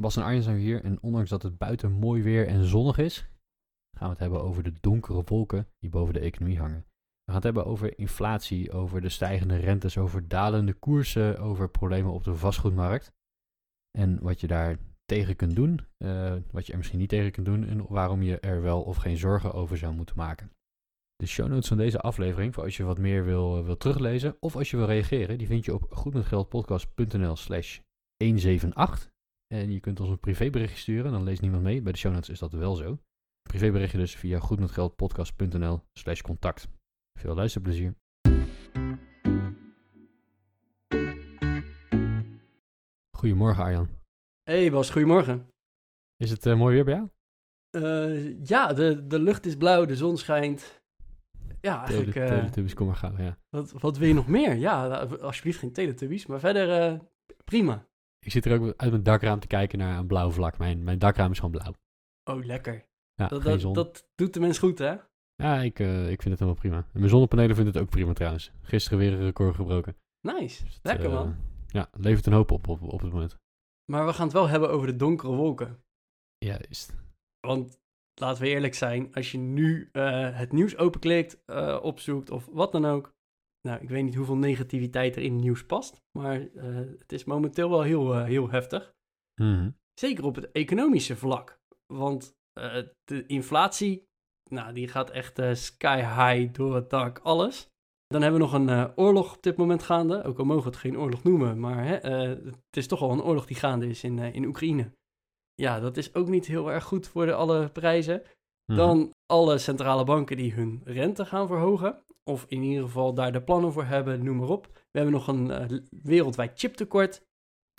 Bas en Arjen zijn hier en ondanks dat het buiten mooi weer en zonnig is, gaan we het hebben over de donkere wolken die boven de economie hangen. We gaan het hebben over inflatie, over de stijgende rentes, over dalende koersen, over problemen op de vastgoedmarkt. En wat je daar tegen kunt doen, uh, wat je er misschien niet tegen kunt doen en waarom je er wel of geen zorgen over zou moeten maken. De show notes van deze aflevering, voor als je wat meer wil, eh, wil teruglezen of als je wil reageren, die vind je op goedmetgeldpodcast.nl slash 178. En je kunt ons een privéberichtje sturen, dan leest niemand mee. Bij de show notes is dat wel zo. Privéberichtje dus via goedmetgeldpodcast.nl slash contact. Veel luisterplezier. Goedemorgen Arjan. Hey Bas, goedemorgen. Is het uh, mooi weer bij jou? Uh, ja, de, de lucht is blauw, de zon schijnt. Ja, eigenlijk... Tele, teletubbies, kom maar gauw, ja. Wat, wat wil je nog meer? Ja, alsjeblieft geen Teletubbies, maar verder uh, prima. Ik zit er ook uit mijn dakraam te kijken naar een blauw vlak. Mijn, mijn dakraam is gewoon blauw. Oh, lekker. Ja, dat, dat, dat, doet de mens goed, hè? Ja, ik, uh, ik vind het helemaal prima. En mijn zonnepanelen vinden het ook prima trouwens. Gisteren weer een record gebroken. Nice, dus lekker uh, man. Ja, levert een hoop op, op op het moment. Maar we gaan het wel hebben over de donkere wolken. Juist. Want laten we eerlijk zijn, als je nu uh, het nieuws openklikt, opzoekt of wat dan ook. Nou, ik weet niet hoeveel negativiteit er in het nieuws past, maar uh, het is momenteel wel heel, heel heftig. Mm. Zeker op het economische vlak. Want de inflatie, nou, die gaat echt sky high door het dak, alles. Dan hebben we nog een oorlog op dit moment gaande. Ook al mogen we het geen oorlog noemen, maar hè, het is toch al een oorlog die gaande is in, in Oekraïne ja, dat is ook niet heel erg goed voor de alle prijzen. Mhm. Dan alle centrale banken die hun rente gaan verhogen. Of in ieder geval daar de plannen voor hebben, noem maar op. We hebben nog een uh, wereldwijd chiptekort.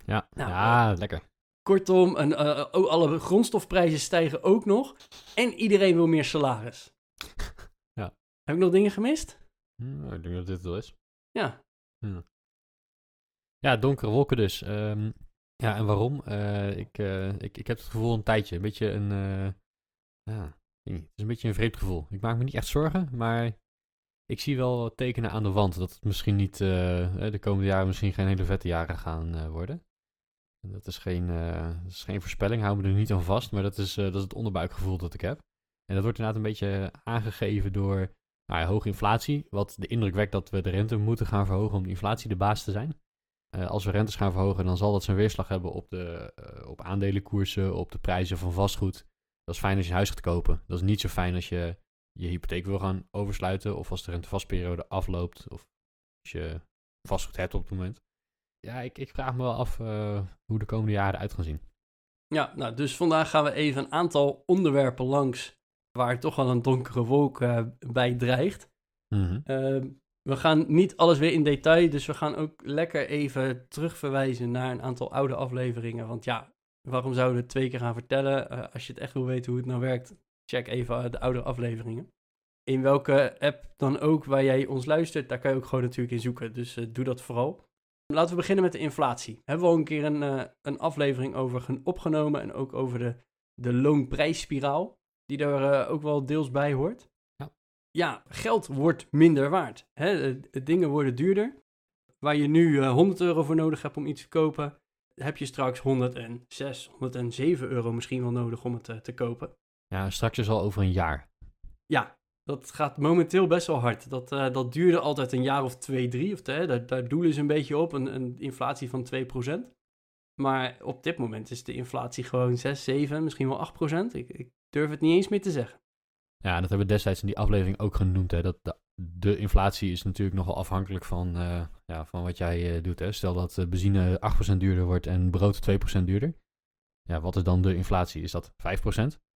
Ja, nou, ja lekker. Kortom, een, uh, alle grondstofprijzen stijgen ook nog. En iedereen wil meer salaris. ja. Heb ik nog dingen gemist? Hmm, ik denk dat dit het wel is. Ja. Hmm. Ja, donkere wolken dus. Um, ja, en waarom? Uh, ik, uh, ik, ik heb het gevoel een tijdje, een beetje een, uh, ja, het is een beetje een vreemd gevoel. Ik maak me niet echt zorgen, maar ik zie wel tekenen aan de wand dat het misschien niet de komende jaren misschien geen hele vette jaren gaan worden. Dat is, geen, dat is geen voorspelling, hou me er niet aan vast, maar dat is, dat is het onderbuikgevoel dat ik heb. En dat wordt inderdaad een beetje aangegeven door nou hoge inflatie, wat de indruk wekt dat we de rente moeten gaan verhogen om de inflatie de baas te zijn. Als we rentes gaan verhogen, dan zal dat zijn weerslag hebben op, de, op aandelenkoersen, op de prijzen van vastgoed. Dat is fijn als je een huis gaat kopen. Dat is niet zo fijn als je je hypotheek wil gaan oversluiten of als de rentevastperiode afloopt of als je vastgoed hebt op het moment. Ja, ik, ik vraag me wel af uh, hoe de komende jaren uit gaan zien. Ja, nou, dus vandaag gaan we even een aantal onderwerpen langs waar toch al een donkere wolk bij dreigt. Mm -hmm. We gaan niet alles weer in detail, dus we gaan ook lekker even terugverwijzen naar een aantal oude afleveringen. Want ja, waarom zouden we het twee keer gaan vertellen? Uh, als je het echt wil weten hoe het nou werkt, check even de oude afleveringen. In welke app dan ook waar jij ons luistert, daar kan je ook gewoon natuurlijk in zoeken. Dus uh, doe dat vooral. Laten we beginnen met de inflatie. Hebben we al een keer een, uh, een aflevering over opgenomen en ook over de, de loonprijsspiraal, die daar ook wel deels bij hoort ja, geld wordt minder waard. Hè? Dingen worden duurder. Waar je nu 100 eh, euro voor nodig hebt om iets te kopen, heb je straks 106, 107 euro misschien wel nodig om het eh, te kopen. Ja, straks is al over een jaar. Ja, dat gaat momenteel best wel hard. Dat, uh, dat duurde altijd een jaar of twee, drie. Of, hè, daar, daar doelen ze een beetje op, een, een inflatie van 2%. Maar op dit moment is de inflatie gewoon 6, 7, misschien wel 8%. Ik, ik durf het niet eens meer te zeggen. Ja, dat hebben we destijds in die aflevering ook genoemd. Hè, dat de, de inflatie is natuurlijk nogal afhankelijk van, uh, ja, van wat jij uh, doet. Hè. Stel dat benzine 8% duurder wordt en brood 2% duurder. Ja, wat is dan de inflatie? Is dat 5%?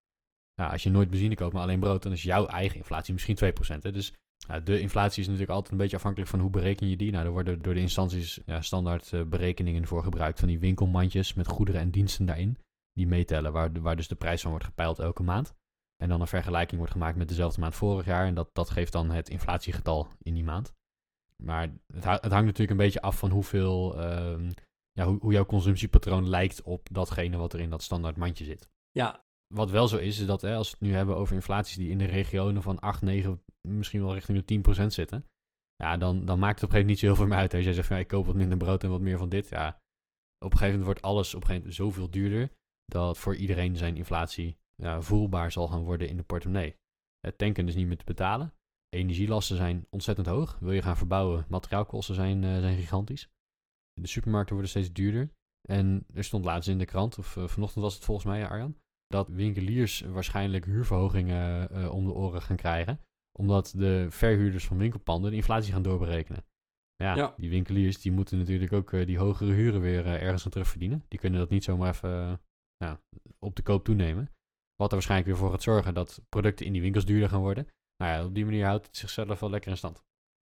Ja, als je nooit benzine koopt, maar alleen brood, dan is jouw eigen inflatie misschien 2%. Hè. Dus ja, de inflatie is natuurlijk altijd een beetje afhankelijk van hoe bereken je die. Nou, er worden door de instanties ja, standaard berekeningen voor gebruikt van die winkelmandjes met goederen en diensten daarin. Die meetellen, waar, waar dus de prijs van wordt gepeild elke maand. En dan een vergelijking wordt gemaakt met dezelfde maand vorig jaar. En dat, dat geeft dan het inflatiegetal in die maand. Maar het, het hangt natuurlijk een beetje af van hoeveel, ehm, ja, hoe, hoe jouw consumptiepatroon lijkt op datgene wat er in dat standaard mandje zit. Ja, Wat wel zo is, is dat hè, als we het nu hebben over inflaties die in de regionen van 8, 9, misschien wel richting de 10% zitten. Ja, dan, dan maakt het op een gegeven moment niet zo heel veel meer uit. Als jij zegt van ja, ik koop wat minder brood en wat meer van dit. Ja, op een gegeven moment wordt alles op een gegeven moment zoveel duurder. Dat voor iedereen zijn inflatie ja, voelbaar zal gaan worden in de portemonnee. Het tanken is niet meer te betalen. Energielasten zijn ontzettend hoog. Wil je gaan verbouwen, materiaalkosten zijn, eh, zijn gigantisch. De supermarkten worden steeds duurder. En er stond laatst in de krant, of eh, vanochtend was het volgens mij, Arjan, dat winkeliers waarschijnlijk huurverhogingen eh, om de oren gaan krijgen. Omdat de verhuurders van winkelpanden de inflatie gaan doorberekenen. Ja, Ja. die winkeliers die moeten natuurlijk ook eh, die hogere huren weer eh, ergens aan terugverdienen. Die kunnen dat niet zomaar even ja, op de koop toenemen. Wat er waarschijnlijk weer voor gaat zorgen dat producten in die winkels duurder gaan worden. Nou ja, op die manier houdt het zichzelf wel lekker in stand.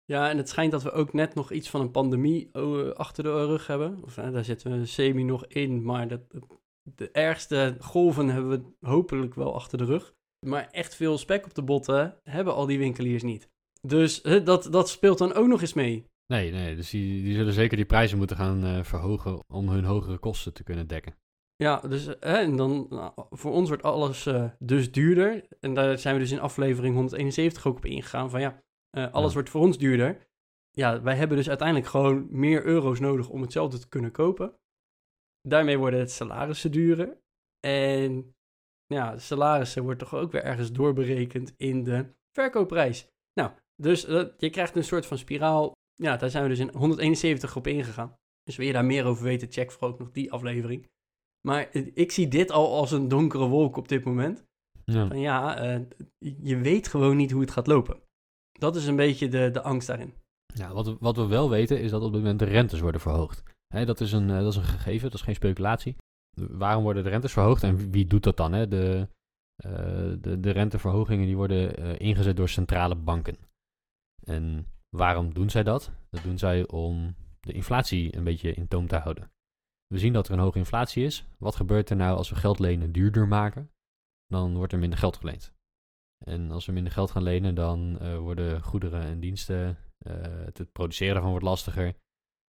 Ja, en het schijnt dat we ook net nog iets van een pandemie eh, achter de rug hebben. Of, daar zitten we semi nog in, maar dat, de ergste golven hebben we hopelijk wel achter de rug. Maar echt veel spek op de botten hebben al die winkeliers niet. Dus dat, dat speelt dan ook nog eens mee. Nee, nee, dus die, die zullen zeker die prijzen moeten gaan eh, verhogen om hun hogere kosten te kunnen dekken. Ja, dus eh, en dan nou, voor ons wordt alles eh, dus duurder. En daar zijn we dus in aflevering 171 ook op ingegaan van ja, eh, alles Ja. wordt voor ons duurder. Ja, wij hebben dus uiteindelijk gewoon meer euro's nodig om hetzelfde te kunnen kopen. Daarmee worden het salarissen duurder. En ja, salarissen wordt toch ook weer ergens doorberekend in de verkoopprijs. Nou, dus eh, je krijgt een soort van spiraal. Ja, daar zijn we dus in 171 op ingegaan. Dus wil je daar meer over weten, check vooral ook nog die aflevering. Maar eh, ik zie dit al als een donkere wolk op dit moment. Ja. Van ja, eh, je weet gewoon niet hoe het gaat lopen. Dat is een beetje de, de angst daarin. Ja, wat, wat we wel weten is dat op dit moment de rentes worden verhoogd. Dat, is een, eh, dat is een gegeven, dat is geen speculatie. Waarom worden de rentes verhoogd en wie, doet dat dan? Hè? De, eh, de, de renteverhogingen die worden eh, ingezet door centrale banken. En waarom doen zij dat? Dat doen zij om de inflatie een beetje in toom te houden. We zien dat er een hoge inflatie is. Wat gebeurt er nou als we geld lenen duurder maken? Dan wordt er minder geld geleend. En als we minder geld gaan lenen, dan worden goederen en diensten, het, het produceren daarvan wordt lastiger.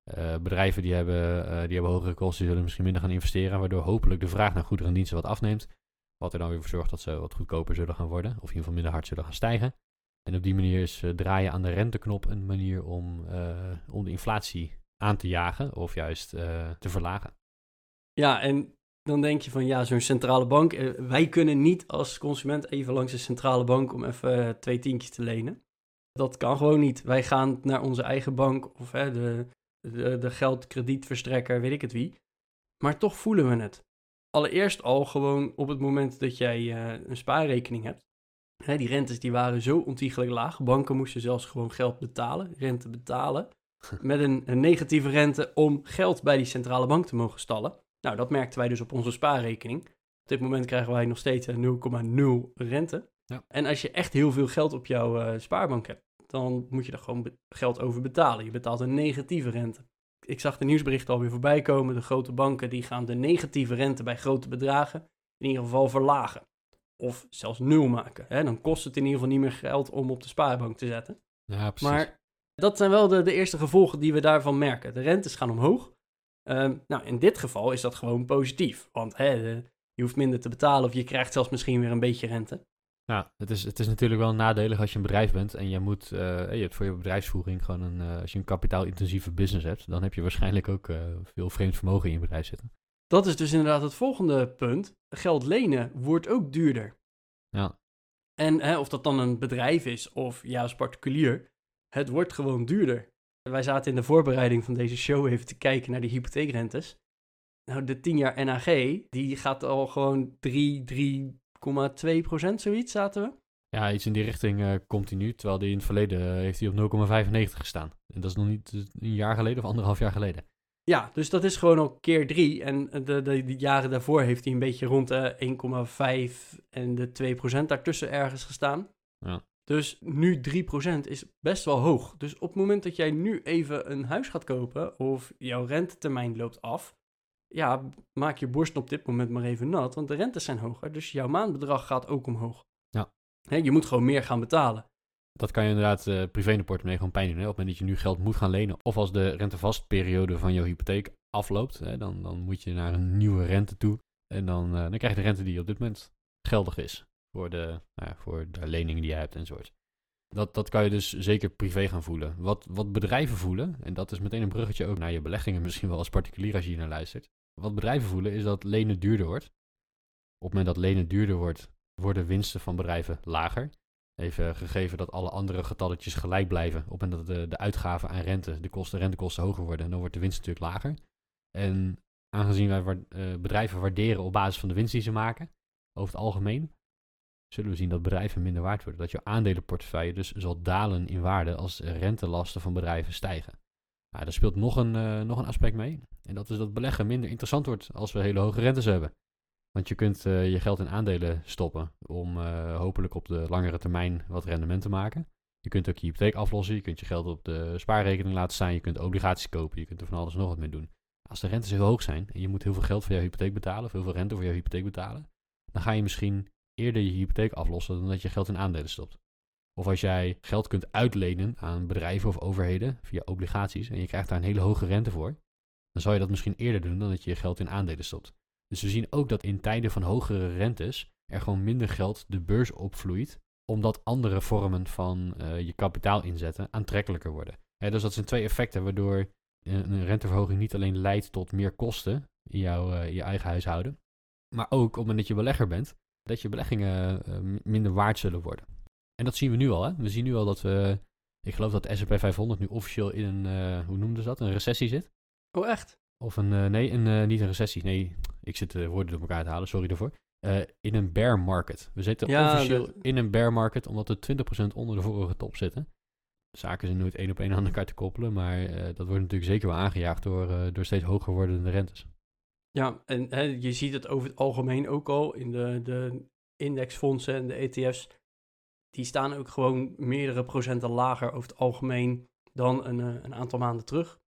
Eh, bedrijven die hebben, eh, die hebben hogere kosten, die zullen misschien minder gaan investeren, waardoor hopelijk de vraag naar goederen en diensten wat afneemt. Wat er dan weer voor zorgt dat ze wat goedkoper zullen gaan worden, of in ieder geval minder hard zullen gaan stijgen. En op die manier is eh, draaien aan de renteknop een manier om, om de inflatie aan te jagen of juist te verlagen. Ja, en dan denk je van ja, zo'n centrale bank. wij kunnen niet als consument even langs de centrale bank om even twee tientjes te lenen. Dat kan gewoon niet. Wij gaan naar onze eigen bank of hè, de, de, de geldkredietverstrekker, weet ik het wie. Maar toch voelen we het. Allereerst al gewoon op het moment dat jij eh, een spaarrekening hebt. Hè, die rentes die waren zo ontiegelijk laag. Banken moesten zelfs gewoon geld betalen, rente betalen. Met een, een negatieve rente om geld bij die centrale bank te mogen stallen. Nou, dat merkten wij dus op onze spaarrekening. Op dit moment krijgen wij nog steeds een 0,0 rente. Ja. En als je echt heel veel geld op jouw eh, spaarbank hebt, dan moet je er gewoon geld over betalen. Je betaalt een negatieve rente. Ik zag de nieuwsberichten alweer voorbij komen. De grote banken die gaan de negatieve rente bij grote bedragen in ieder geval verlagen. Of zelfs nul maken. Hè? Dan kost het in ieder geval niet meer geld om op de spaarbank te zetten. Ja, precies. Maar dat zijn wel de, de eerste gevolgen die we daarvan merken. De rentes gaan omhoog. Ehm, nou, in dit geval is dat gewoon positief. Want hè, de- je hoeft minder te betalen of je krijgt zelfs misschien weer een beetje rente. Nou, het is, het is natuurlijk wel nadelig als je een bedrijf bent en je moet, eh, je hebt voor je bedrijfsvoering gewoon een, eh, als je een kapitaalintensieve business hebt, dan heb je waarschijnlijk ook eh, veel vreemd vermogen in je bedrijf zitten. Dat is dus inderdaad het volgende punt. Geld lenen wordt ook duurder. Ja. En hè, of dat dan een bedrijf is of juist particulier, het wordt gewoon duurder. Wij zaten in de voorbereiding van deze show even te kijken naar de hypotheekrentes. Nou, de 10 jaar NAG, die gaat al gewoon 3, 3, 0,2% zoiets zaten we. Ja, iets in die richting uh, komt hij. Terwijl die in het verleden eh, heeft hij op 0,95 gestaan. En dat is nog niet eh, een jaar geleden of anderhalf jaar geleden. Ja, dus dat is gewoon al keer drie. En de, de, jaren daarvoor heeft hij een beetje rond de 1,5 en de 2% daartussen ergens gestaan. Ja. Dus nu 3% is best wel hoog. Dus op het moment dat jij nu even een huis gaat kopen of jouw rentetermijn loopt af, ja, maak je borst op dit moment maar even nat, want de rentes zijn hoger, dus jouw maandbedrag gaat ook omhoog. Hè, je moet gewoon meer gaan betalen. Dat kan je inderdaad eh, privé in de portemonnee gewoon pijn doen. Hè? Op het moment dat je nu geld moet gaan lenen. Of als de rentevastperiode van jouw hypotheek afloopt. Hè, dan, dan moet je naar een nieuwe rente toe. En dan, eh, dan krijg je de rente die op dit moment geldig is. Voor de, nou ja, voor de leningen die je hebt enzovoort. Dat, dat kan je dus zeker privé gaan voelen. Wat, wat bedrijven voelen, en dat is meteen een bruggetje ook naar je beleggingen, misschien wel als particulier als je hier naar luistert. Wat bedrijven voelen is dat lenen duurder wordt. Op het moment dat lenen duurder wordt, worden winsten van bedrijven lager. Even gegeven dat alle andere getalletjes gelijk blijven. Op het moment dat de, uitgaven aan rente, de kosten, rentekosten hoger worden, dan wordt de winst natuurlijk lager. En aangezien wij eh, bedrijven waarderen op basis van de winst die ze maken, over het algemeen, zullen we zien dat bedrijven minder waard worden. Dat je aandelenportefeuille dus zal dalen in waarde als rentelasten van bedrijven stijgen. Nou, daar speelt nog een, eh, nog een aspect mee. En dat is dat beleggen minder interessant wordt als we hele hoge rentes hebben. Want je kunt eh, je geld in aandelen stoppen om eh, hopelijk op de langere termijn wat rendement te maken. Je kunt ook je hypotheek aflossen, je kunt je geld op de spaarrekening laten staan, je kunt obligaties kopen, je kunt er van alles nog wat mee doen. Als de rentes heel hoog zijn en je moet heel veel geld voor jouw hypotheek betalen, of heel veel rente voor jouw hypotheek betalen, dan ga je misschien eerder je hypotheek aflossen dan dat je geld in aandelen stopt. Of als jij geld kunt uitlenen aan bedrijven of overheden via obligaties en je krijgt daar een hele hoge rente voor, dan zou je dat misschien eerder doen dan dat je je geld in aandelen stopt. Dus we zien ook dat in tijden van hogere rentes er gewoon minder geld de beurs opvloeit, omdat andere vormen van eh, je kapitaal inzetten aantrekkelijker worden. Dus dat zijn twee effecten waardoor een, een renteverhoging niet alleen leidt tot meer kosten in, jouw, eh, je eigen huishouden, maar ook op het moment dat je belegger bent, dat je beleggingen eh, minder waard zullen worden. En dat zien we nu al. Hè? We zien nu al dat we, ik geloof dat de S&P 500 nu officieel in een, eh, hoe noemden ze dat, een recessie zit. Oh, echt? Of een, eh, nee, een, eh, niet een recessie. Nee, ik zit de woorden door elkaar te halen, sorry daarvoor. In een bear market. We zitten Ja, officieel in een bear market, omdat we 20% onder de vorige top zitten. Zaken zijn nooit één op één aan elkaar te koppelen, maar dat wordt natuurlijk zeker wel aangejaagd door, door steeds hoger wordende rentes. Ja, en hè, je ziet het over het algemeen ook al in de, de indexfondsen en de ETF's. Die staan ook gewoon meerdere procenten lager over het algemeen dan een, eh, een aantal maanden terug.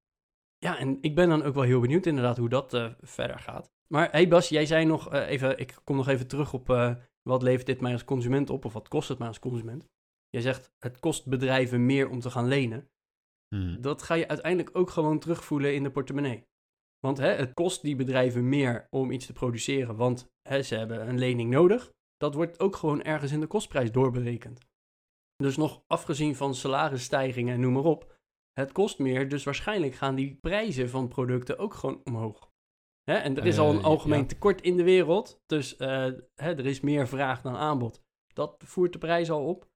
Ja, en ik ben dan ook wel heel benieuwd inderdaad hoe dat eh, verder gaat. Maar hey Bas, jij zei nog eh, even, ik kom nog even terug op wat levert dit mij als consument op of wat kost het mij als consument? Jij zegt het kost bedrijven meer om te gaan lenen. Dat ga je uiteindelijk ook gewoon terugvoelen in de portemonnee. Want hè, het kost die bedrijven meer om iets te produceren, want hè, ze hebben een lening nodig. Dat wordt ook gewoon ergens in de kostprijs doorberekend. Dus nog afgezien van salarisstijgingen en noem maar op, het kost meer, dus waarschijnlijk gaan die prijzen van producten ook gewoon omhoog. Hè, en er is al een Eh, algemeen ja. tekort in de wereld, dus eh, hè, er is meer vraag dan aanbod. Dat voert de prijs al op.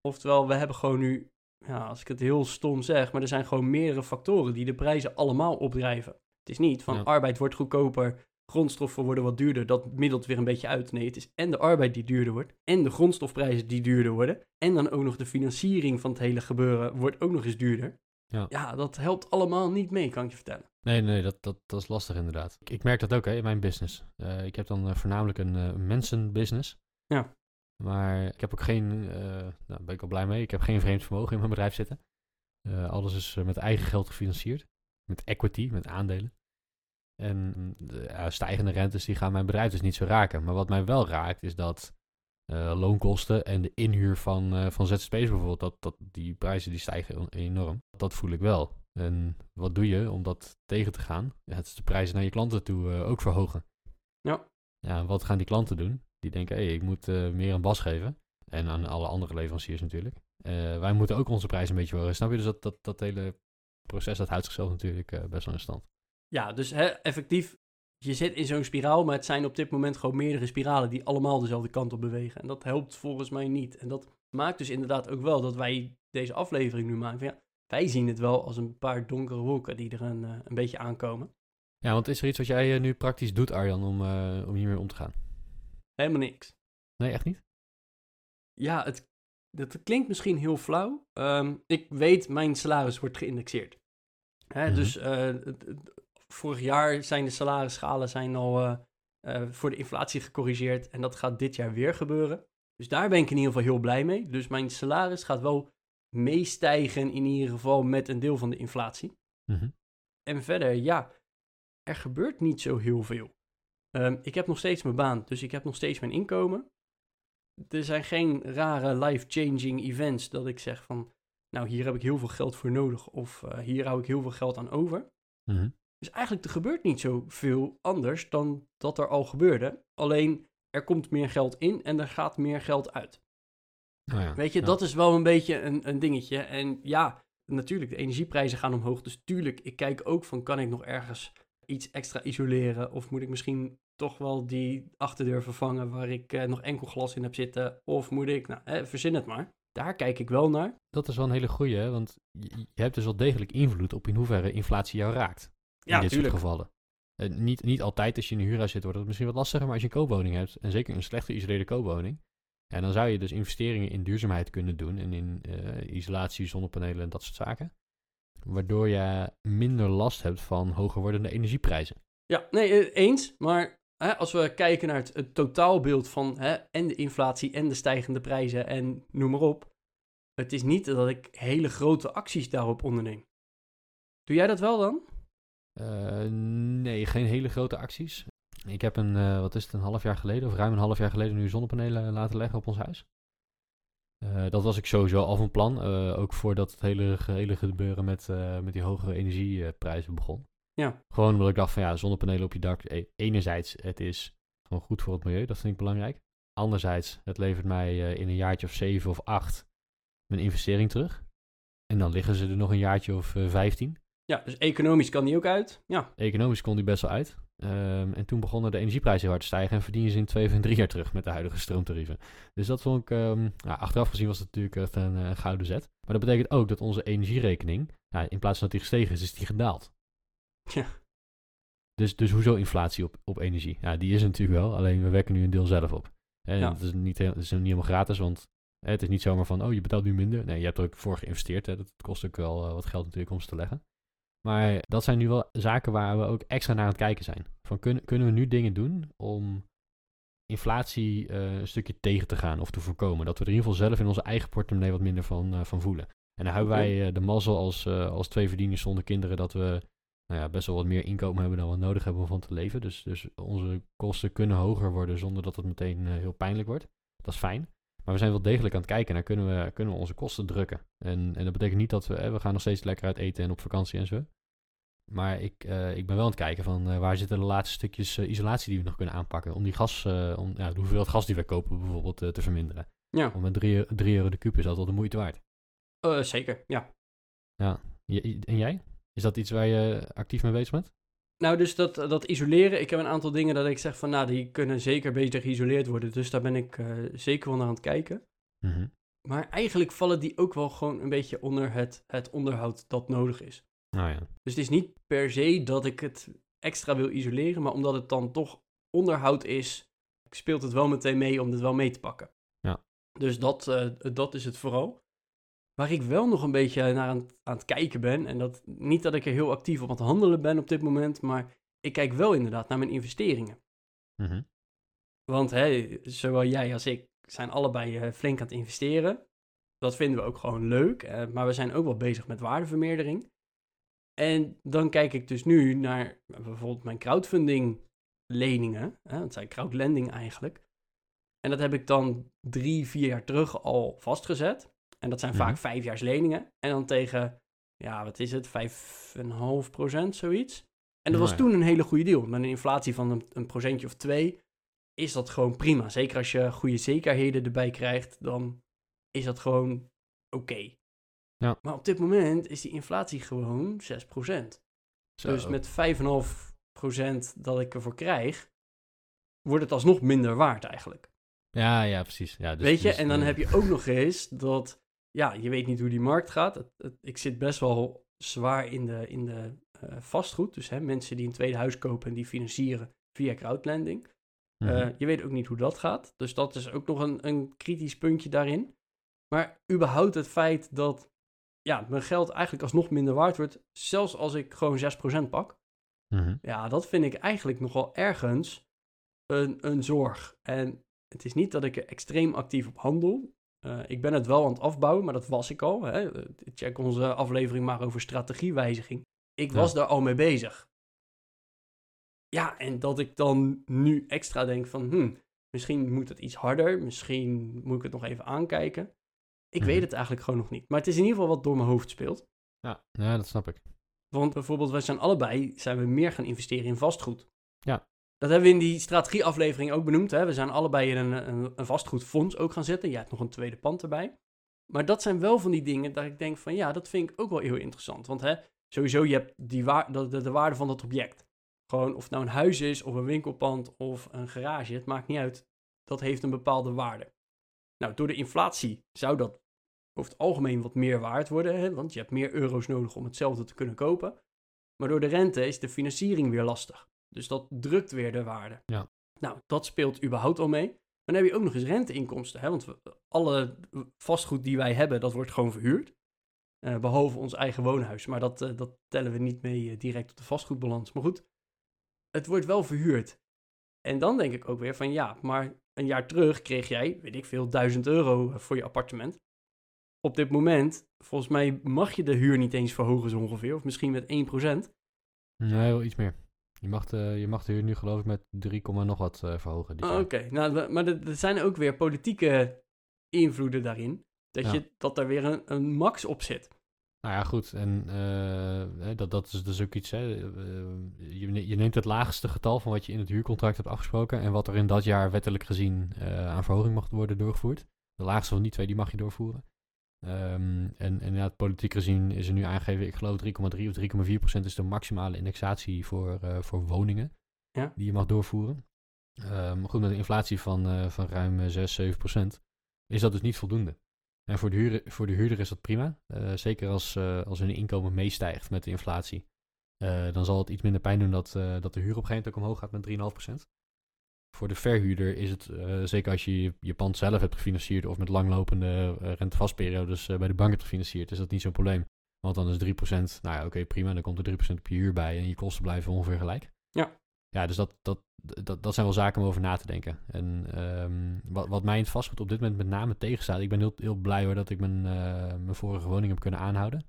Oftewel, we hebben gewoon nu, ja, als ik het heel stom zeg, maar er zijn gewoon meerdere factoren die de prijzen allemaal opdrijven. Het is niet van Ja. arbeid wordt goedkoper, grondstoffen worden wat duurder, dat middelt weer een beetje uit. Nee, het is en de arbeid die duurder wordt, en de grondstofprijzen die duurder worden, en dan ook nog de financiering van het hele gebeuren wordt ook nog eens duurder. Ja. ja dat helpt allemaal niet mee, kan ik je vertellen. Nee, nee, dat, dat, dat is lastig inderdaad. Ik, ik merk dat ook hè, in mijn business. Eh, ik heb dan eh, voornamelijk een eh, mensenbusiness. Ja. Maar ik heb ook geen, eh nou, daar ben ik al blij mee, ik heb geen vreemd vermogen in mijn bedrijf zitten. Alles is met eigen geld gefinancierd. Met equity, met aandelen. En ja, stijgende rentes die gaan mijn bedrijf dus niet zo raken. Maar wat mij wel raakt is dat eh, loonkosten en de inhuur van, eh, van ZZP's bijvoorbeeld, dat, dat die prijzen die stijgen enorm. Dat voel ik wel. En wat doe je om dat tegen te gaan? Ja, het is de prijzen naar je klanten toe eh, ook verhogen. Ja. Ja, wat gaan die klanten doen? Die denken, hé, ik moet meer aan Bas geven. En aan alle andere leveranciers natuurlijk. Wij moeten ook onze prijs een beetje horen. Snap je? Dus dat, dat, dat hele proces, dat houdt zichzelf natuurlijk best wel in stand. Ja, dus hè, effectief, je zit in zo'n spiraal, maar het zijn op dit moment gewoon meerdere spiralen die allemaal dezelfde kant op bewegen. En dat helpt volgens mij niet. En dat maakt dus inderdaad ook wel dat wij deze aflevering nu maken. Ja, wij zien het wel als een paar donkere wolken die er een, eh, een beetje aankomen. Ja, want is er iets wat jij eh, nu praktisch doet, Arjan, om, eh, om hiermee om te gaan? Helemaal niks. Nee, echt niet? Ja, het, dat klinkt misschien heel flauw. Ehm, ik weet, mijn salaris wordt geïndexeerd. Hè, Mhm. Dus het- het- vorig jaar zijn de salarisschalen zijn al eh, eh, voor de inflatie gecorrigeerd. En dat gaat dit jaar weer gebeuren. Dus daar ben ik in ieder geval heel blij mee. Dus mijn salaris gaat wel meestijgen in ieder geval met een deel van de inflatie. Mhm. En verder, ja, er gebeurt niet zo heel veel. Ehm, ik heb nog steeds mijn baan, dus ik heb nog steeds mijn inkomen. er zijn geen rare life-changing events dat ik zeg van, nou hier heb ik heel veel geld voor nodig of eh, hier hou ik heel veel geld aan over. Mhm. Dus eigenlijk er gebeurt niet zoveel anders dan dat er al gebeurde. Alleen er komt meer geld in en er gaat meer geld uit. Oh ja, Weet je, ja. dat is wel een beetje een, een dingetje. En ja, natuurlijk, de energieprijzen gaan omhoog. Dus tuurlijk, ik kijk ook van, kan ik nog ergens iets extra isoleren? Of moet ik misschien toch wel die achterdeur vervangen waar ik eh, nog enkel glas in heb zitten? Of moet ik, nou, eh, verzin het maar. Daar kijk ik wel naar. Dat is wel een hele goeie, want je hebt dus wel degelijk invloed op in hoeverre inflatie jou raakt. In Ja, dit tuurlijk. soort gevallen. Eh, niet, niet altijd als je in een huurhuis zit, wordt het misschien wat lastiger, maar als je een koopwoning hebt, en zeker een slecht geïsoleerde koopwoning, ja, dan zou je dus investeringen in duurzaamheid kunnen doen en in eh, isolatie, zonnepanelen en dat soort zaken. Waardoor je minder last hebt van hoger wordende energieprijzen. Ja, nee, eh, eens. Maar hè, als we kijken naar het, het totaalbeeld van hè, en de inflatie en de stijgende prijzen en noem maar op. Het is niet dat ik hele grote acties daarop onderneem. Doe jij dat wel dan? Eh, nee, geen hele grote acties. Ik heb een, eh, wat is het, een half jaar geleden, of ruim een half jaar geleden, nu zonnepanelen laten leggen op ons huis. Eh, dat was ik sowieso al van plan, eh, ook voordat het hele, hele gebeuren met, eh, met die hogere energieprijzen begon. Ja. Gewoon omdat ik dacht van ja, zonnepanelen op je dak, e- enerzijds, het is gewoon goed voor het milieu, dat vind ik belangrijk. Anderzijds, het levert mij eh, in een jaartje of zeven of acht mijn investering terug. En dan liggen ze er nog een jaartje of eh, vijftien. Ja, dus economisch kan die ook uit. Ja, Economisch kon die best wel uit. Ehm, en toen begonnen de energieprijzen heel hard te stijgen en verdien je ze in twee of in drie jaar terug met de huidige stroomtarieven. Dus dat vond ik, ehm, nou, achteraf gezien was het natuurlijk echt een eh, gouden zet. Maar dat betekent ook dat onze energierekening, ja, in plaats van dat die gestegen is, is die gedaald. Ja. Dus, dus hoezo inflatie op, op energie? Ja, die is natuurlijk wel, alleen we wekken nu een deel zelf op. En Ja. het, is niet, heel- is niet helemaal gratis, want hè, het is niet zomaar van, oh, je betaalt nu minder. Nee, je hebt er ook voor geïnvesteerd. Hè. Dat kost ook wel eh, wat geld natuurlijk om ze te leggen. Maar dat zijn nu wel zaken waar we ook extra naar aan het kijken zijn. Van kunnen, kunnen we nu dingen doen om inflatie eh, een stukje tegen te gaan of te voorkomen? Dat we er in ieder geval zelf in onze eigen portemonnee wat minder van, eh, van voelen. En dan hebben wij eh, de mazzel als, als twee verdieners zonder kinderen dat we nou ja, best wel wat meer inkomen hebben dan we nodig hebben om van te leven. Dus, dus onze kosten kunnen hoger worden zonder dat het meteen heel pijnlijk wordt. Dat is fijn. Maar we zijn wel degelijk aan het kijken naar kunnen we, kunnen we onze kosten drukken. En, en dat betekent niet dat we, eh, we gaan nog steeds lekker uit eten en op vakantie en zo. Maar ik, eh, ik ben wel aan het kijken van eh, waar zitten de laatste stukjes eh, isolatie die we nog kunnen aanpakken. Om die gas, om ja, de hoeveelheid gas die wij kopen bijvoorbeeld te verminderen. ja. Om met 3 euro de kuub is dat wel de moeite waard. Zeker, ja. Je- en jij? Is dat iets waar je actief mee bezig bent? Nou, dus dat, dat isoleren. Ik heb een aantal dingen dat ik zeg van, nou, die kunnen zeker beter geïsoleerd worden. Dus daar ben ik eh, zeker wel naar aan het kijken. Mhm. Maar eigenlijk vallen die ook wel gewoon een beetje onder het, het onderhoud dat nodig is. Nou ja. Dus het is niet per se dat ik het extra wil isoleren, maar omdat het dan toch onderhoud is, speelt het wel meteen mee om het wel mee te pakken. Ja. Dus dat, eh, dat is het vooral. Waar ik wel nog een beetje naar aan, het- aan het kijken ben, en dat niet dat ik er heel actief op aan het handelen ben op dit moment, maar ik kijk wel inderdaad naar mijn investeringen. Mhm. Want hè, zowel jij als ik zijn allebei eh, flink aan het investeren. Dat vinden we ook gewoon leuk, eh, maar we zijn ook wel bezig met waardevermeerdering. En dan kijk ik dus nu naar bijvoorbeeld mijn crowdfunding leningen. Hè, dat zijn crowdlending eigenlijk. En dat heb ik dan drie, vier jaar terug al vastgezet. En dat zijn Mhm. vaak vijfjaars leningen. En dan tegen, ja, wat is het, 5,5 procent, zoiets. En dat Nou was ja. toen een hele goede deal. Met een inflatie van een, een procentje of twee is dat gewoon prima. Zeker als je goede zekerheden erbij krijgt, dan is dat gewoon oké. Ja. Maar op dit moment is die inflatie gewoon 6%. Zo. Dus met 5,5% dat ik ervoor krijg, wordt het alsnog minder waard eigenlijk. Ja, ja, precies. Ja, dus, weet je, dus, en dan heb je ook nog eens dat, ja, je weet niet hoe die markt gaat. Het- het- ik zit best wel zwaar in de, in de eh, vastgoed. Dus hè, mensen die een tweede huis kopen en die financieren via crowdlending. mhm. Eh, je weet ook niet hoe dat gaat. Dus dat is ook nog een, een kritisch puntje daarin. Maar überhaupt het feit dat ja, mijn geld eigenlijk alsnog minder waard wordt, zelfs als ik gewoon 6% pak. Mhm. Ja, dat vind ik eigenlijk nogal ergens een, een zorg. En het is niet dat ik er extreem actief op handel. Eh, ik ben het wel aan het afbouwen, maar dat was ik al. Hè. Check onze aflevering maar over strategiewijziging. Ik Ja. was daar al mee bezig. Ja, en dat ik dan nu extra denk van, hmm, Misschien moet het iets harder. Misschien moet ik het nog even aankijken. Ik Mhm. weet het eigenlijk gewoon nog niet. Maar het is in ieder geval wat door mijn hoofd speelt. Ja, ja, dat snap ik. Want bijvoorbeeld, wij zijn allebei zijn we meer gaan investeren in vastgoed. Ja. Dat hebben we in die strategieaflevering ook benoemd. Hè? We zijn allebei in een, een, een vastgoedfonds ook gaan zetten. Jij hebt nog een tweede pand erbij. Maar dat zijn wel van die dingen dat ik denk van ja, dat vind ik ook wel heel interessant. Want hè, sowieso, je hebt die waar, de, de, de waarde van dat object. Gewoon of het nou een huis is, of een winkelpand, of een garage. Het maakt niet uit. Dat heeft een bepaalde waarde. Nou, door de inflatie zou dat over het algemeen wat meer waard worden. Hè? Want je hebt meer euro's nodig om hetzelfde te kunnen kopen. Maar door de rente is de financiering weer lastig. Dus dat drukt weer de waarde. Ja. Nou, dat speelt überhaupt al mee. Maar dan heb je ook nog eens renteinkomsten. Hè? Want we, alle vastgoed die wij hebben, dat wordt gewoon verhuurd. Eh, behalve ons eigen woonhuis. Maar dat, eh, dat tellen we niet mee eh, direct op de vastgoedbalans. Maar goed, het wordt wel verhuurd. En dan denk ik ook weer van ja, maar een jaar terug kreeg jij, weet ik veel, 1000 euro voor je appartement. Op dit moment, volgens mij mag je de huur niet eens verhogen zo ongeveer. Of misschien met 1%. Nee, wel iets meer. Je mag de, je mag de huur nu geloof ik met 3, komma nog wat eh, verhogen. Oh. Oké, nou, maar er zijn ook weer politieke invloeden daarin. Dat, Ja. je, dat er weer een, een max op zit. Nou ja, goed. En eh, dat, dat is dus ook iets. Hè. eh, je, je neemt het laagste getal van wat je in het huurcontract hebt afgesproken. En wat er in dat jaar wettelijk gezien eh, aan verhoging mag worden doorgevoerd. De laagste van die twee, die mag je doorvoeren. Ehm, en, het politiek gezien is er nu aangegeven, ik geloof 3,3 of 3,4 procent is de maximale indexatie voor, eh, voor woningen. Ja. Die je mag doorvoeren. Ehm, goed, met een inflatie van, eh, van ruim eh, 6, 7 procent is dat dus niet voldoende. En voor de, huur, voor de huurder is dat prima. Eh, zeker als, eh, als hun inkomen meestijgt met de inflatie. Eh, dan zal het iets minder pijn doen dat, eh, dat de huur op een gegeven moment ook omhoog gaat met 3,5%. Voor de verhuurder is het, eh, zeker als je je- pand zelf hebt gefinancierd of met langlopende eh, rentevastperiodes eh, bij de bank hebt gefinancierd, is dat niet zo'n probleem. Want dan is 3%, nou ja, oké, prima, dan komt er 3% op je huur bij en je kosten blijven ongeveer gelijk. Ja. Ja, dus dat, dat, dat, dat zijn wel zaken om over na te denken. En ehm, wat, wat mij in het vastgoed op dit moment met name tegenstaat, ik ben heel, heel blij hoor dat ik mijn, mijn vorige woning heb kunnen aanhouden.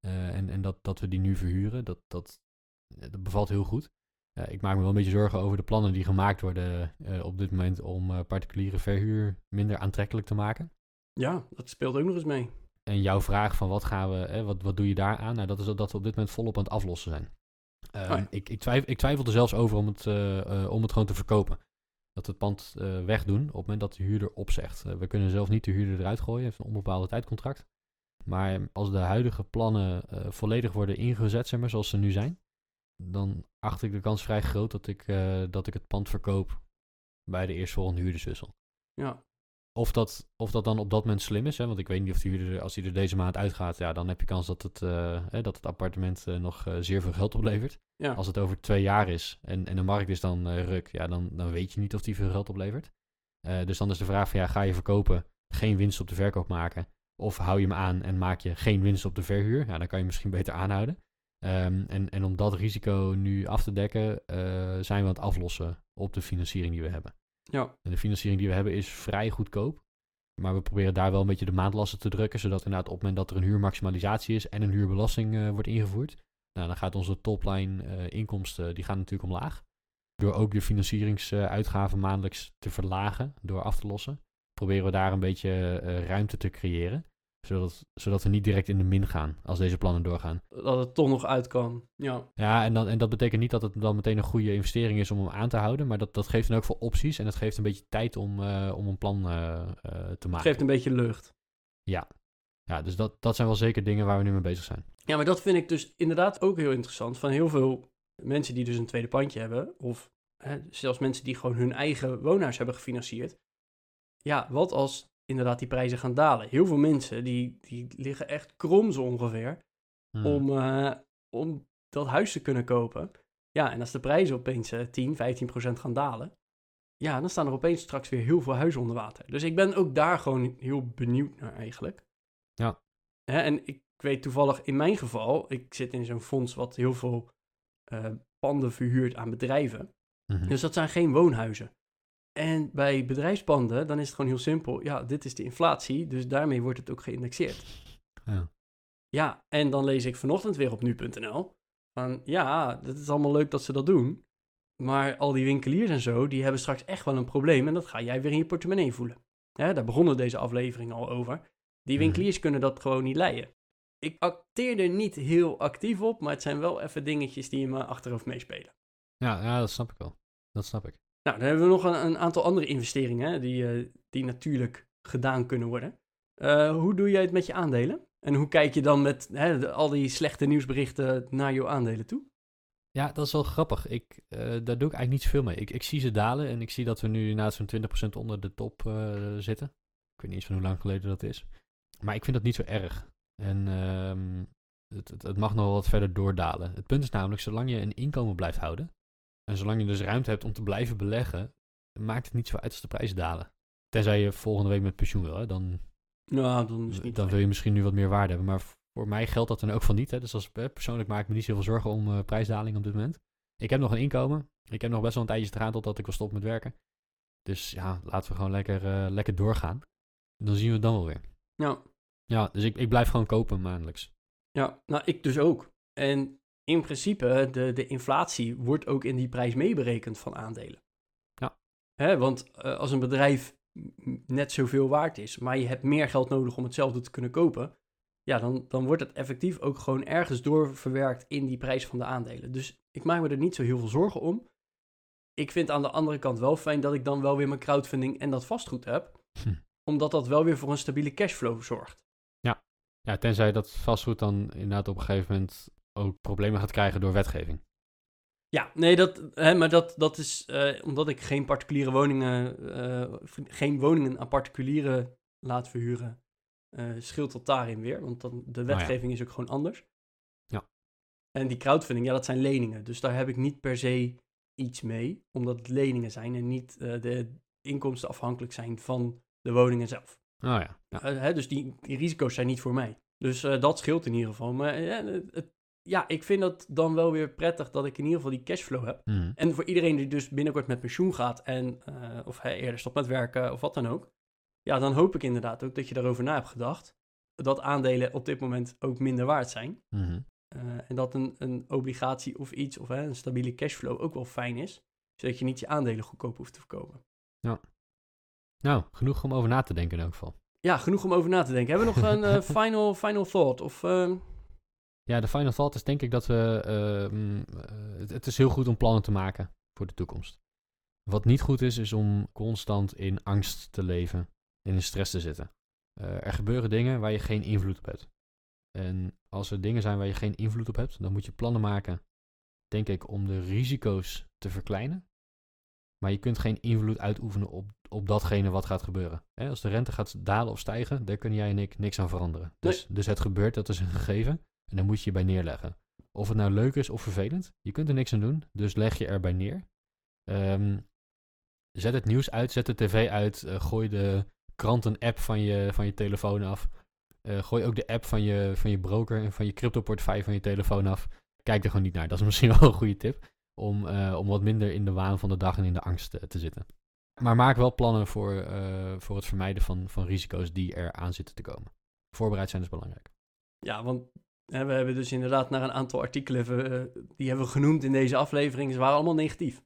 En en dat, dat we die nu verhuren, dat, dat, dat bevalt heel goed. Eh, ik maak me wel een beetje zorgen over de plannen die gemaakt worden eh, op dit moment om eh, particuliere verhuur minder aantrekkelijk te maken. Ja, dat speelt ook nog eens mee. En jouw vraag van wat gaan we, hè, wat, wat doe je daar aan? Nou, dat is dat we op dit moment volop aan het aflossen zijn. Ehm, Oh ja. ik, ik, twijfel, ik twijfel er zelfs over om het, om het gewoon te verkopen. Dat we het pand wegdoen op het moment dat de huurder opzegt. We kunnen zelf niet de huurder eruit gooien, heeft een onbepaalde tijdcontract. Maar als de huidige plannen volledig worden ingezet, zeg maar, zoals ze nu zijn, dan acht ik de kans vrij groot dat ik, eh, dat ik het pand verkoop bij de eerstvolgende huurderswissel. Ja, Of dat, of dat dan op dat moment slim is, hè? want ik weet niet of die huurder, er- als hij er deze maand uitgaat, ja, dan heb je kans dat het, eh, hè, dat het appartement eh, nog zeer veel geld oplevert. ja. Als het over twee jaar is en, en de markt is dan ruk, ja, dan, dan weet je niet of die veel geld oplevert. Dus dan is de vraag van, ja, ga je verkopen, geen winst op de verkoop maken, of hou je hem aan en maak je geen winst op de verhuur? Ja, dan kan je misschien beter aanhouden. Ehm, en, en om dat risico nu af te dekken, eh, zijn we aan het aflossen op de financiering die we hebben. ja. En de financiering die we hebben is vrij goedkoop. Maar we proberen daar wel een beetje de maandlasten te drukken. Zodat inderdaad op het moment dat er een huurmaximalisatie is en een huurbelasting eh, wordt ingevoerd. Nou, dan gaat onze topline eh, inkomsten, die gaan natuurlijk omlaag. Door ook de financieringsuitgaven maandelijks te verlagen, door af te lossen. Proberen we daar een beetje ruimte te creëren. Zodat, zodat we niet direct in de min gaan als deze plannen doorgaan. Dat het toch nog uit kan. Ja, Ja, en, dan, en dat betekent niet dat het dan meteen een goede investering is om hem aan te houden. Maar dat, dat geeft dan ook voor opties. En dat geeft een beetje tijd om, eh, om een plan eh, eh, te het maken. geeft een beetje lucht. Ja, dus dat, dat zijn wel zeker dingen waar we nu mee bezig zijn. Ja, maar dat vind ik dus inderdaad ook heel interessant. Van heel veel mensen die dus een tweede pandje hebben, of hè, zelfs mensen die gewoon hun eigen woonhuis hebben gefinancierd. Ja, wat als inderdaad die prijzen gaan dalen? Heel veel mensen die, die liggen echt krom zo ongeveer Hmm. om, eh, om dat huis te kunnen kopen. Ja, en als de prijzen opeens eh, 10, 15 procent gaan dalen, ja, dan staan er opeens straks weer heel veel huizen onder water. Dus ik ben ook daar gewoon heel benieuwd naar eigenlijk. Ja. Hè, en ik weet toevallig in mijn geval, ik zit in zo'n fonds wat heel veel eh, panden verhuurt aan bedrijven. Mhm. Dus dat zijn geen woonhuizen. En bij bedrijfspanden, dan is het gewoon heel simpel. Ja, dit is de inflatie, dus daarmee wordt het ook geïndexeerd. Ja. Ja, en dan lees ik vanochtend weer op nu.nl van ja, het is allemaal leuk dat ze dat doen. Maar al die winkeliers en zo, die hebben straks echt wel een probleem. En dat ga jij weer in je portemonnee voelen. Hè, daar begonnen deze aflevering al over. Die Mhm. winkeliers kunnen dat gewoon niet leiden. Ik acteer er niet heel actief op, maar het zijn wel even dingetjes die in mijn achterhoofd meespelen. Ja, ja, dat snap ik wel. Dat snap ik. Nou, dan hebben we nog een, een aantal andere investeringen die, eh, die natuurlijk gedaan kunnen worden. Eh, hoe doe jij het met je aandelen? En hoe kijk je dan met hè, al die slechte nieuwsberichten naar jouw aandelen toe? Ja, dat is wel grappig. Ik, eh, daar doe ik eigenlijk niet zoveel mee. Ik, ik zie ze dalen en ik zie dat we nu na zo'n 20% onder de top zitten. Ik weet niet eens van hoe lang geleden dat is. Maar ik vind dat niet zo erg. En ehm, het, het mag nog wel wat verder doordalen. Het punt is namelijk, zolang je een inkomen blijft houden... en zolang je dus ruimte hebt om te blijven beleggen... maakt het niet zo uit als de prijzen dalen. Tenzij je volgende week met pensioen wil, hè, dan, Nou, dan is het niet dan wil je misschien nu wat meer waarde hebben. Maar voor mij geldt dat dan ook van niet. Hè. Dus als, persoonlijk maak ik me niet zoveel zorgen om eh, prijsdaling op dit moment. Ik heb nog een inkomen. Ik heb nog best wel een tijdje te gaan totdat ik wil stoppen met werken. Dus ja, laten we gewoon lekker, eh, lekker doorgaan. Dan zien we het dan wel weer. Ja, Ja, dus ik, ik blijf gewoon kopen maandelijks. ja, nou ik dus ook. En in principe, de, de inflatie wordt ook in die prijs meeberekend van aandelen. Ja. Hè, want eh, als een bedrijf net zoveel waard is, maar je hebt meer geld nodig om hetzelfde te kunnen kopen, ja, dan, dan wordt het effectief ook gewoon ergens doorverwerkt in die prijs van de aandelen. Dus ik maak me er niet zo heel veel zorgen om. Ik vind aan de andere kant wel fijn dat ik dan wel weer mijn crowdfunding en dat vastgoed heb, Hm. omdat dat wel weer voor een stabiele cashflow zorgt. Ja, tenzij dat vastgoed dan inderdaad op een gegeven moment ook problemen gaat krijgen door wetgeving. Ja, nee, dat, hè, maar dat, dat is eh, omdat ik geen particuliere woningen, eh, geen woningen aan particulieren laat verhuren, eh, scheelt dat daarin weer. Want dan, de ja. wetgeving is ook gewoon anders. Ja. En die crowdfunding, ja, dat zijn leningen. Dus daar heb ik niet per se iets mee, omdat het leningen zijn en niet de inkomsten afhankelijk zijn van de woningen zelf. Oh ja, ja. Hè, dus die, die risico's zijn niet voor mij. Dus dat scheelt in ieder geval. Maar het- ja, ik vind dat dan wel weer prettig dat ik in ieder geval die cashflow heb. Mhm. En voor iedereen die dus binnenkort met pensioen gaat en eh, of hij eerder stopt met werken of wat dan ook. Ja, dan hoop ik inderdaad ook dat je daarover na hebt gedacht. Dat aandelen op dit moment ook minder waard zijn. Mhm. Eh, en dat een, een obligatie of iets, of hè, een stabiele cashflow ook wel fijn is. Zodat je niet je aandelen goedkoop hoeft te verkopen. Nou, genoeg om over na te denken in elk geval. Ja, genoeg om over na te denken. Hebben we nog een eh, final, final thought? Of, ehm, Ja, de final thought is denk ik dat we... eh, mm, eh, het, het is heel goed om plannen te maken voor de toekomst. Wat niet goed is, is om constant in angst te leven en in stress te zitten. Eh, er gebeuren dingen waar je geen invloed op hebt. En als er dingen zijn waar je geen invloed op hebt, dan moet je plannen maken, denk ik, om de risico's te verkleinen. Maar je kunt geen invloed uitoefenen op, op datgene wat gaat gebeuren. Als de rente gaat dalen of stijgen, daar kunnen jij en ik niks aan veranderen. Dus, dus het gebeurt, dat is een gegeven. En daar moet je je bij neerleggen. Of het nou leuk is of vervelend, je kunt er niks aan doen. Dus leg je erbij neer. Ehm, zet het nieuws uit, zet de tv uit. eh, gooi de kranten-app van je, van je telefoon af. Eh, gooi ook de app van je, van je broker en van je crypto-portefeuille van je telefoon af. Kijk er gewoon niet naar. Dat is misschien wel een goede tip. Om, eh, om wat minder in de waan van de dag en in de angst te zitten. Maar maak wel plannen voor, voor het vermijden van, van risico's die er aan zitten te komen. Voorbereid zijn is belangrijk. ja, want we hebben dus inderdaad naar een aantal artikelen, eh, die hebben we genoemd in deze aflevering. Ze waren allemaal negatief.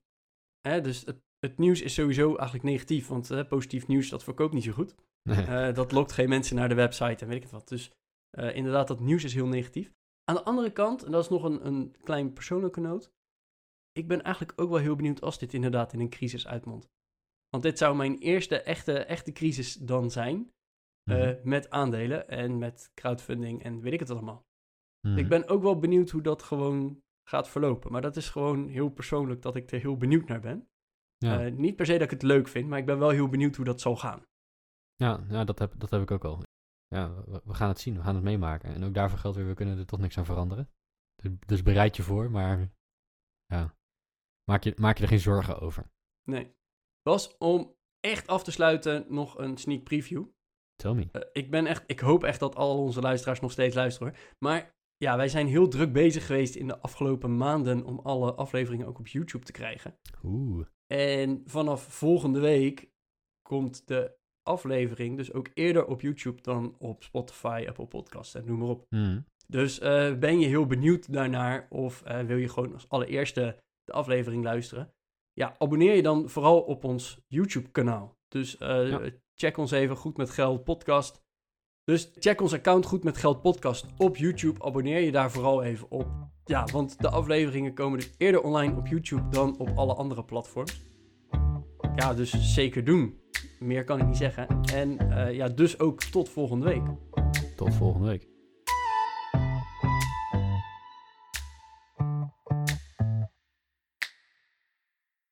Hè, dus het, het nieuws is sowieso eigenlijk negatief, want positief nieuws, dat verkoopt niet zo goed. Eh, dat lokt geen mensen naar de website en weet ik het wat. Dus eh, inderdaad, dat nieuws is heel negatief. Aan de andere kant, en dat is nog een, een klein persoonlijke noot. Ik ben eigenlijk ook wel heel benieuwd als dit inderdaad in een crisis uitmondt. Want dit zou mijn eerste echte, echte crisis dan zijn. Mhm. Met aandelen en met crowdfunding en weet ik het allemaal. Mhm. Ik ben ook wel benieuwd hoe dat gewoon gaat verlopen. Maar dat is gewoon heel persoonlijk dat ik er heel benieuwd naar ben. ja. Eh, niet per se dat ik het leuk vind, maar ik ben wel heel benieuwd hoe dat zal gaan. Ja, ja dat, heb, dat heb ik ook al. Ja, we, we gaan het zien, we gaan het meemaken. En ook daarvoor geldt weer, we kunnen er toch niks aan veranderen. Dus, dus bereid je voor, maar ja, maak je, maak je er geen zorgen over. Nee. Was om echt af te sluiten nog een sneak preview. Tell me. Eh, ik ben echt, ik hoop echt dat al onze luisteraars nog steeds luisteren. hoor. Maar ja, wij zijn heel druk bezig geweest in de afgelopen maanden om alle afleveringen ook op YouTube te krijgen. Oeh. En vanaf volgende week komt de aflevering dus ook eerder op YouTube dan op Spotify, Apple Podcasts en noem maar op. Mhm. Dus eh, ben je heel benieuwd daarnaar of eh, wil je gewoon als allereerste de aflevering luisteren? ja, abonneer je dan vooral op ons YouTube-kanaal. Dus eh, Ja. check ons even Goed Met Geld podcast. Dus check ons account Goed Met Geld podcast op YouTube. Abonneer je daar vooral even op. Ja, want de afleveringen komen dus eerder online op YouTube dan op alle andere platforms. Ja, dus zeker doen. Meer kan ik niet zeggen. En eh, ja, dus ook tot volgende week. Tot volgende week.